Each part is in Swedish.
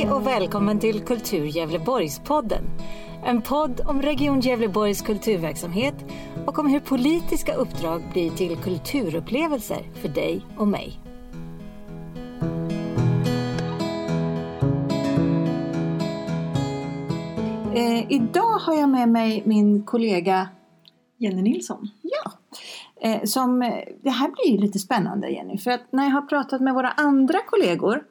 Hej och välkommen till Kultur Gävleborgs-podden. En podd om Region Gävleborgs kulturverksamhet och om hur politiska uppdrag blir till kulturupplevelser för dig och mig. Eh, idag har jag med mig min kollega Jenny Nilsson. Ja. Eh, som, eh, det här blir ju lite spännande Jenny. För att när jag har pratat med våra andra kollegor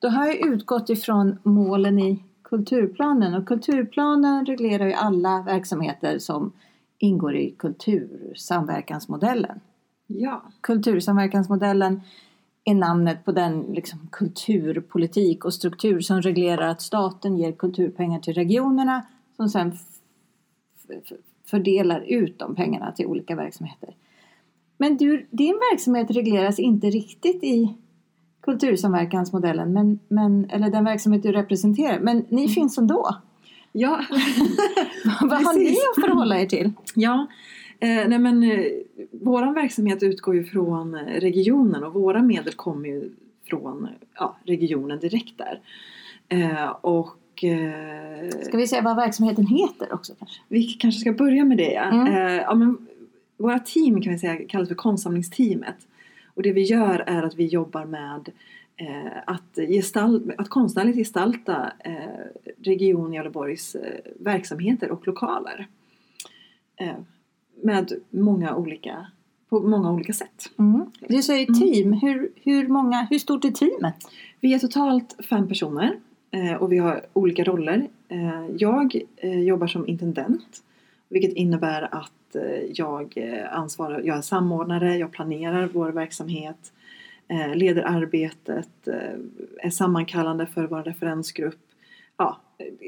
då har jag utgått ifrån målen i kulturplanen. Och kulturplanen reglerar ju alla verksamheter som ingår i kultursamverkansmodellen. Ja. Kultursamverkansmodellen är namnet på den liksom, kulturpolitik och struktur som reglerar att staten ger kulturpengar till regionerna som sedan fördelar ut de pengarna till olika verksamheter. Men du, din verksamhet regleras inte riktigt i kultursamverkansmodellen, men, men, eller den verksamhet du representerar. Men ni mm. finns ändå. Ja, Vad har ni att förhålla er till? Ja, eh, nej men eh, våran verksamhet utgår ju från regionen och våra medel kommer ju från ja, regionen direkt där. Eh, och eh, Ska vi säga vad verksamheten heter också kanske? Vi kanske ska börja med det ja. Mm. Eh, ja men, våra team kan vi säga kallas för konstsamlingsteamet. Och det vi gör är att vi jobbar med eh, att, gestalt, att konstnärligt gestalta eh, Region Gävleborgs eh, verksamheter och lokaler. Med många olika, på många olika sätt. Mm. Du säger mm. team, hur, hur, många, hur stort är teamet? Vi är totalt fem personer och vi har olika roller. Jag jobbar som intendent vilket innebär att Eh, jag eh, ansvarar, jag är samordnare, jag planerar vår verksamhet, eh, leder arbetet, är sammankallande för vår referensgrupp. Ja,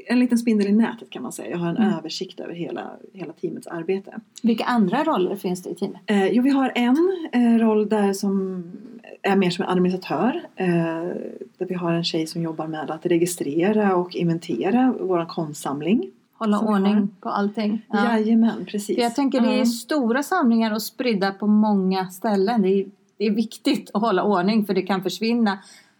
en liten spindel i nätet kan man säga. Jag har en mm. översikt över hela, hela teamets arbete. Vilka andra roller finns det i teamet? Eh, jo, vi har en eh, roll där som är mer som en administratör. Eh, där vi har en tjej som jobbar med att registrera och inventera vår konstsamling. Hålla ordning har... på allting. Ja. Jajamän, precis. För jag tänker det är stora samlingar och spridda på många ställen. Det är, det är viktigt att hålla ordning för det kan försvinna.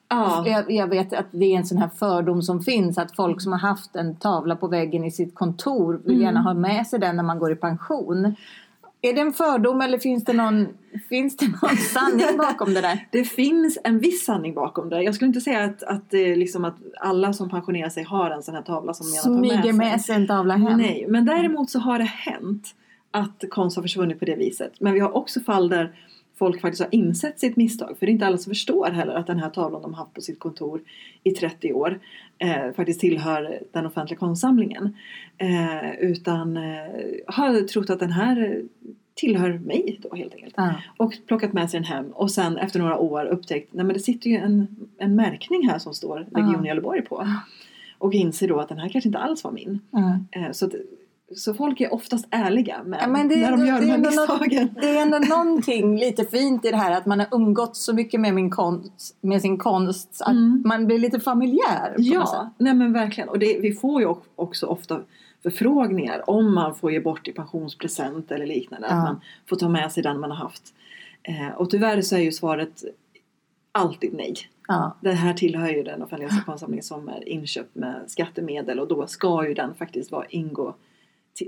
Ja. Jag, jag, vet att det är en sån här fördom som finns att folk som har haft en tavla på väggen i sitt kontor vill mm. gärna ha med sig den när man går i pension. Är det en fördom eller finns det någon, finns det någon sanning bakom det där? Det finns en viss sanning bakom det. Jag skulle inte säga att, att, liksom att alla som pensionerar sig har en sån här tavla som Smyger med sig. Med sig en tavla hem. Nej, men däremot så har det hänt att konst har försvunnit på det viset. Men vi har också fall där folk faktiskt har insett sitt misstag. För det är inte alla som förstår heller att den här tavlan de haft på sitt kontor i 30 år eh, faktiskt tillhör den offentliga konstsamlingen. Eh, utan eh, har trott att den här tillhör mig då helt enkelt. Mm. Och plockat med sig den hem och sen efter några år upptäckt nej men det sitter ju en, en märkning här som står Region mm. Gävleborg på. Och inser då att den här kanske inte alls var min. Mm. Så att, så folk är oftast ärliga med ja, när de gör de här misstagen. Något, det är ändå någonting lite fint i det här att man har umgått så mycket med, min konst, med sin konst att mm. man blir lite familjär. ja, nej men verkligen. Och det, vi får ju också ofta förfrågningar om man får ge bort i pensionspresent eller liknande. Ja. Att man får ta med sig den man har haft. Eh, och tyvärr så är ju svaret alltid nej. Ja. Det här tillhör ju den offentliga konstsamlingen som är inköpt med skattemedel och då ska ju den faktiskt vara ingå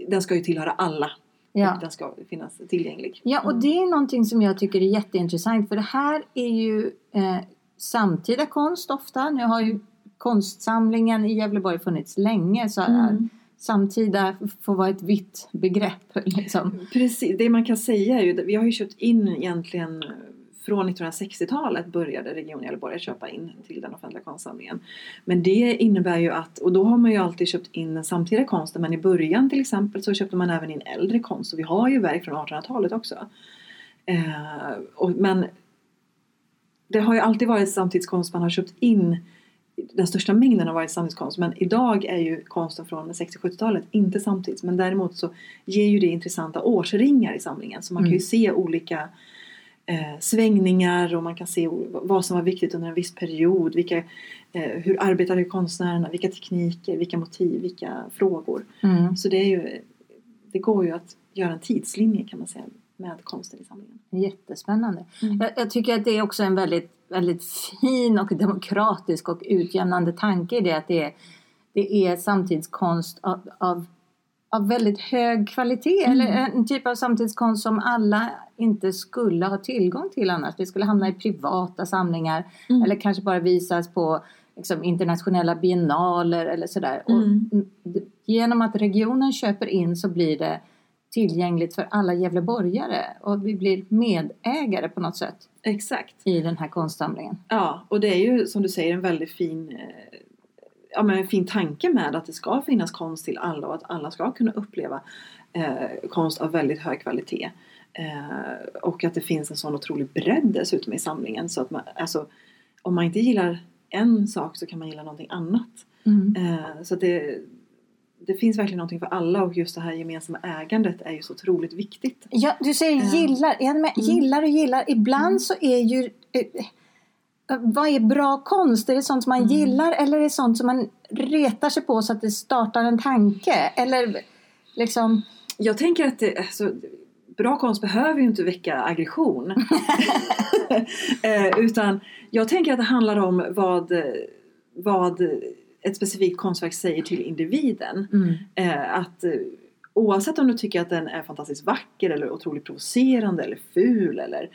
den ska ju tillhöra alla. Ja. Och den ska finnas tillgänglig. Ja och mm. det är någonting som jag tycker är jätteintressant för det här är ju eh, samtida konst ofta. Nu har ju konstsamlingen i Gävleborg funnits länge så mm. samtida får vara ett vitt begrepp. Liksom. Precis, det man kan säga är ju vi har ju köpt in egentligen från 1960-talet började Region Gävleborg köpa in till den offentliga konstsamlingen. Men det innebär ju att, och då har man ju alltid köpt in den samtida konsten men i början till exempel så köpte man även in äldre konst och vi har ju verk från 1800-talet också. Eh, och, men det har ju alltid varit samtidskonst man har köpt in den största mängden har varit samtidskonst men idag är ju konsten från 60-70-talet inte samtids men däremot så ger ju det intressanta årsringar i samlingen så man kan ju mm. se olika eh, svängningar och man kan se vad som var viktigt under en viss period. Vilka, eh, hur arbetade konstnärerna? Vilka tekniker? Vilka motiv? Vilka frågor? Mm. Så det, är ju, det går ju att göra en tidslinje kan man säga med konsten i samlingen. Jättespännande. Mm. Jag, jag, tycker att det är också en väldigt väldigt fin och demokratisk och utjämnande tanke i det att det är, det är samtidskonst av, av, av väldigt hög kvalitet mm. eller en typ av samtidskonst som alla inte skulle ha tillgång till annars. Det skulle hamna i privata samlingar mm. eller kanske bara visas på liksom, internationella biennaler eller sådär. Mm. Och genom att regionen köper in så blir det tillgängligt för alla Gävleborgare och vi blir medägare på något sätt. Exakt. I den här konstsamlingen. Ja, och det är ju som du säger en väldigt fin eh, ja, men en fin tanke med att det ska finnas konst till alla och att alla ska kunna uppleva eh, konst av väldigt hög kvalitet. Eh, och att det finns en sån otrolig bredd dessutom i samlingen så att man, alltså, om man inte gillar en sak så kan man gilla någonting annat. Mm. Eh, så det, det finns verkligen någonting för alla och just det här gemensamma ägandet är ju så otroligt viktigt. Ja, du säger uh, gillar. Jag med, mm. Gillar och gillar. Ibland mm. så är ju... Eh, vad är bra konst? Är det sånt som man mm. gillar eller är det sånt som man retar sig på så att det startar en tanke? Eller liksom... Jag tänker att det, alltså, bra konst behöver ju inte väcka aggression. eh, utan jag tänker att det handlar om vad, vad ett specifikt konstverk säger till individen. Mm. Eh, att eh, oavsett om du tycker att den är fantastiskt vacker eller otroligt provocerande eller ful eller,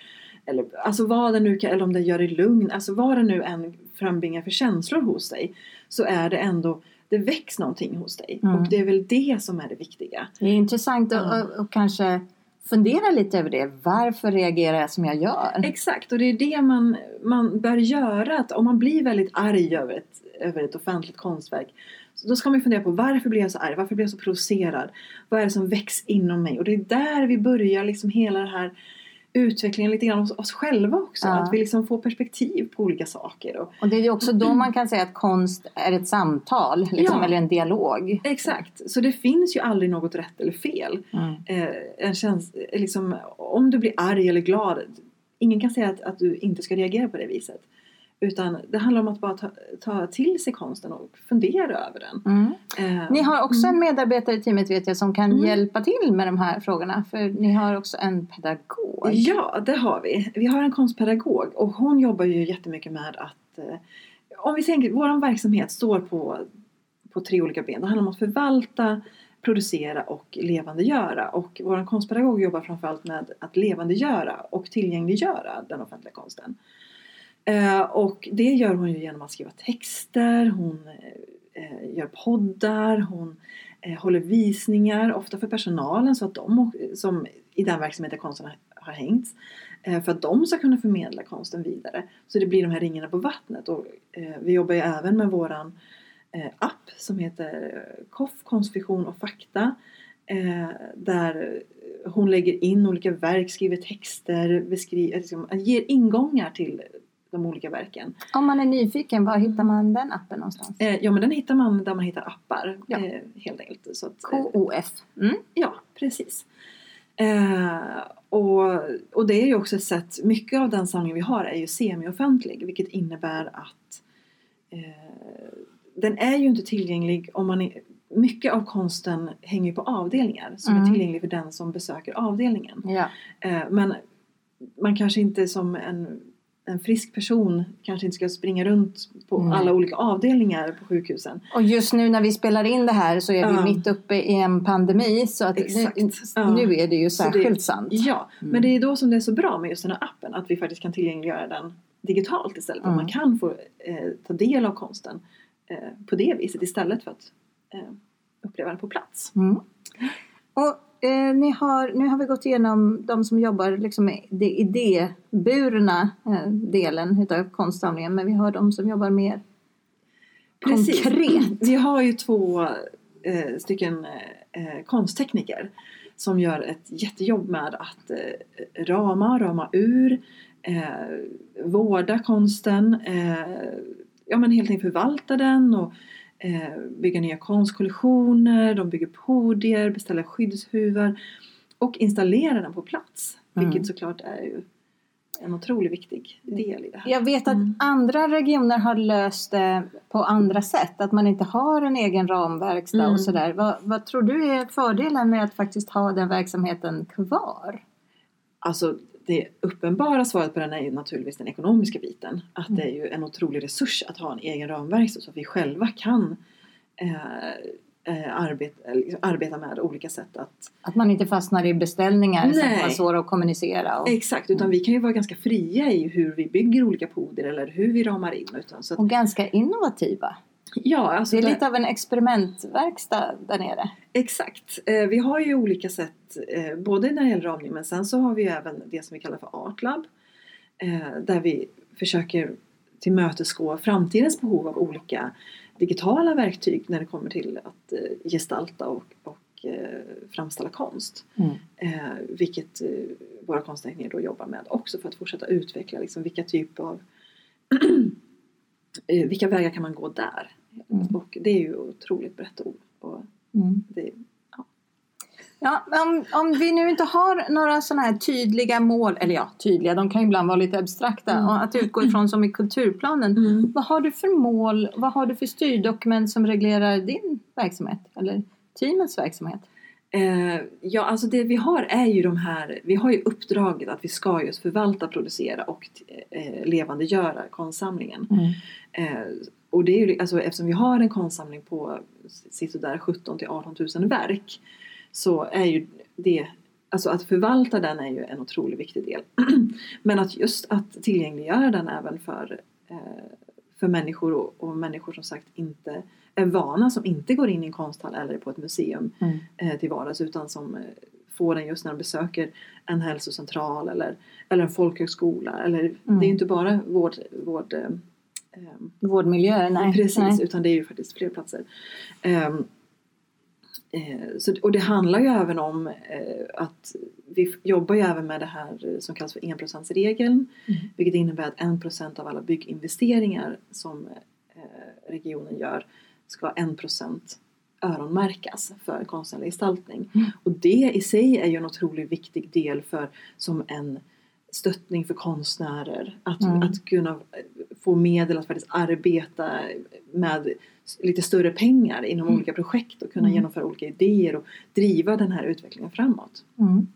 eller alltså vad den nu kan, eller om den gör dig lugn, alltså vad den nu än frambringar för känslor hos dig så är det ändå det väcks någonting hos dig mm. och det är väl det som är det viktiga. Det är intressant mm. och, och kanske fundera lite över det. Varför reagerar jag som jag gör? Exakt, och det är det man, man bör göra. Att om man blir väldigt arg över ett, över ett offentligt konstverk då ska man fundera på varför blir jag så arg? Varför blir jag så provocerad? Vad är det som väcks inom mig? Och det är där vi börjar liksom hela det här utvecklingen lite grann hos oss själva också. Ja. Att vi liksom får perspektiv på olika saker. Och, och det är ju också då man kan säga att konst är ett samtal liksom, ja. eller en dialog. Exakt, så det finns ju aldrig något rätt eller fel. Mm. Eh, en käns liksom, om du blir arg eller glad, ingen kan säga att, att du inte ska reagera på det viset. Utan det handlar om att bara ta, ta till sig konsten och fundera över den. Mm. Eh, ni har också mm. en medarbetare i teamet vet jag som kan mm. hjälpa till med de här frågorna. För ni har också en pedagog. Ja, det har vi. Vi har en konstpedagog och hon jobbar ju jättemycket med att eh, om vi tänker, vår verksamhet står på, på tre olika ben. Det handlar om att förvalta, producera och levandegöra. Och vår konstpedagog jobbar framförallt med att levandegöra och tillgängliggöra den offentliga konsten. Eh, och det gör hon ju genom att skriva texter, hon eh, gör poddar, hon eh, håller visningar, ofta för personalen så att de som i den verksamheten konsten har hängt eh, för att de ska kunna förmedla konsten vidare. Så det blir de här ringarna på vattnet och eh, vi jobbar ju även med våran eh, app som heter KOFF, konstfiktion och fakta där hon lägger in olika verk, skriver texter, beskriver, liksom, ger ingångar till de olika verken. Om man är nyfiken, var hittar man den appen någonstans? Eh, ja men den hittar man där man hittar appar ja. eh, helt enkelt. Så att, KOF? Mm. Ja, precis. Eh, och, och det är ju också ett sätt, mycket av den samling vi har är ju semi-offentlig vilket innebär att eh, den är ju inte tillgänglig om man är, mycket av konsten hänger på avdelningar som mm. är tillgänglig för den som besöker avdelningen. Ja. Eh, men man kanske inte som en en frisk person kanske inte ska springa runt på mm. alla olika avdelningar på sjukhusen. Och just nu när vi spelar in det här så är vi ja. mitt uppe i en pandemi så att nu, ja. nu, är det ju särskilt det, sant. Ja, mm. men det är då som det är så bra med just den här appen att vi faktiskt kan tillgängliggöra den digitalt istället. Mm. Att man kan få eh, ta del av konsten eh, på det viset istället för att eh, uppleva den på plats. Mm. Och eh, ni har, nu har vi gått igenom de som jobbar liksom med det idéburna eh, delen av konstsamlingen men vi har de som jobbar mer Precis. konkret. Vi har ju två eh, stycken eh, konsttekniker som gör ett jättejobb med att eh, rama, rama ur, eh, vårda konsten, ja men helt enkelt förvalta den och bygga nya konstkollektioner, de bygger podier, beställer skyddshuvar och installerar den på plats. Mm. Vilket såklart är ju en otroligt viktig del i det här. Jag vet att mm. andra regioner har löst det på andra sätt. Att man inte har en egen ramverkstad mm. och sådär. Vad, vad, tror du är fördelen med att faktiskt ha den verksamheten kvar? Alltså det uppenbara svaret på den är ju naturligtvis den ekonomiska biten. Att det är ju en otrolig resurs att ha en egen ramverkstad så att vi själva kan eh, eh, arbeta, liksom arbeta med olika sätt att... Att man inte fastnar i beställningar som Nej. kan vara svåra att kommunicera. Och, Exakt, utan vi kan ju vara ganska fria i hur vi bygger olika poder eller hur vi ramar in. Utan, så att, och ganska innovativa. Ja, alltså Det är där- lite av en experimentverkstad där nere. Exakt. Eh, vi har ju olika sätt, eh, både när det gäller ramning men sen så har vi även det som vi kallar för Artlab. Eh, där vi försöker tillmötesgå framtidens behov av olika digitala verktyg när det kommer till att gestalta och, och framställa konst. Mm. Vilket våra konsttekniker då jobbar med också för att fortsätta utveckla liksom, vilka typer av vilka vägar kan man gå där? Mm. Och det är ju otroligt brett ord. Och Mm. det, Ja, om, om vi nu inte har några sådana här tydliga mål, eller ja, tydliga, de kan ju ibland vara lite abstrakta, Mm. och att utgå ifrån som i kulturplanen. Vad har du för mål, vad har du för styrdokument som reglerar din verksamhet eller teamets verksamhet? Eh, ja, alltså det vi har är ju de här, vi har ju uppdraget att vi ska just förvalta, producera och eh, levandegöra konstsamlingen. Eh, och det är ju, alltså, eftersom vi har en konstsamling på där 17 till 18 000 verk så är ju det, alltså att förvalta den är ju en otroligt viktig del. Men att just att tillgängliggöra den även för, eh, för människor och, och människor som sagt inte är vana, som inte går in i en konsthall eller på ett museum Mm. eh, till vardags utan som eh, får den just när de besöker en hälsocentral eller, eller en folkhögskola. Eller, Det är inte bara vård, vård eh, ehm, Vårdmiljö? Nej. Precis, Nej. utan det är ju faktiskt fler platser. Ehm, eh, så, och det handlar ju även om eh, att vi jobbar ju även med det här som kallas för 1%-regeln. Mm. Vilket innebär att 1% av alla bygginvesteringar som eh, regionen gör ska 1% öronmärkas för konstnärlig gestaltning. Mm. Och det i sig är ju en otroligt viktig del för som en stöttning för konstnärer. Att, Mm. att kunna få medel att faktiskt arbeta med lite större pengar inom Mm. olika projekt och kunna Mm. genomföra olika idéer och driva den här utvecklingen framåt. Mm.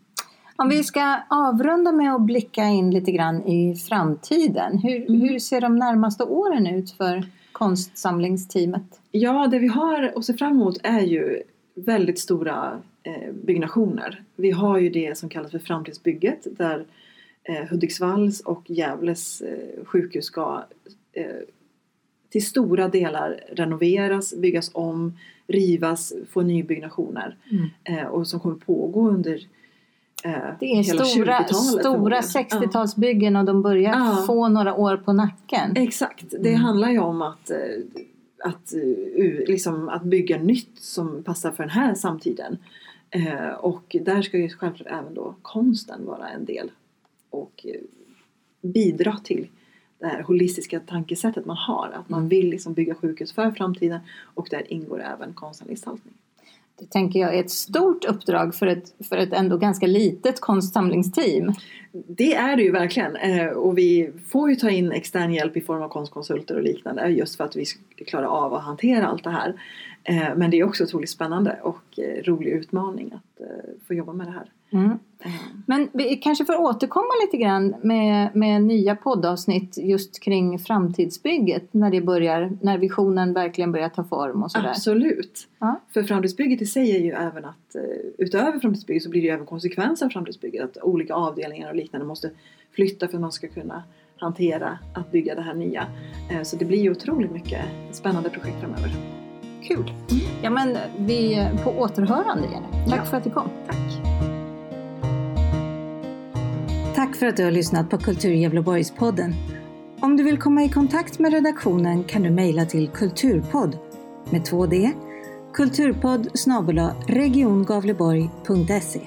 Om vi ska avrunda med att blicka in lite grann i framtiden. Hur, Mm. hur ser de närmaste åren ut för konstsamlingsteamet? Ja, det vi har att se fram emot är ju väldigt stora eh, byggnationer. Vi har ju det som kallas för framtidsbygget där eh, Hudiksvalls och Gävles eh, sjukhus ska eh, till stora delar renoveras, byggas om, rivas, få nybyggnationer eh, och som kommer pågå under eh, Det är stora, 20-talet stora förmodligen. 60-talsbyggen och de börjar Ja. få några år på nacken. Exakt, det Mm. handlar ju om att, eh, att, liksom, att bygga nytt som passar för den här samtiden. Och där ska ju självklart även då konsten vara en del och eh, bidra till det här holistiska tankesättet man har. Att man Mm. vill liksom bygga sjukhus för framtiden och där ingår även konstnärlig gestaltning. Det tänker jag är ett stort uppdrag för ett, för ett ändå ganska litet konstsamlingsteam. Det är det ju verkligen eh, och vi får ju ta in extern hjälp i form av konstkonsulter och liknande just för att vi ska klara av att hantera allt det här. Eh, Men det är också otroligt spännande och rolig utmaning att få jobba med det här. Mm. Eh, Men vi kanske får återkomma lite grann med, med nya poddavsnitt just kring framtidsbygget när det börjar, när visionen verkligen börjar ta form och sådär. Absolut! Ja. För framtidsbygget i sig är ju även att eh, utöver framtidsbygget så blir det ju även konsekvenser av framtidsbygget. Att olika avdelningar och liknande måste flytta för att man ska kunna hantera att bygga det här nya. Eh, Så det blir ju otroligt mycket spännande projekt framöver. Kul! Ja men vi på återhörande Jenny. Tack Ja. för att du kom. Tack! Tack för att du har lyssnat på Kultur Gävleborgspodden. Om du vill komma i kontakt med redaktionen kan du mejla till kulturpodd med 2D kulturpodd snabel-a regiongavleborg.se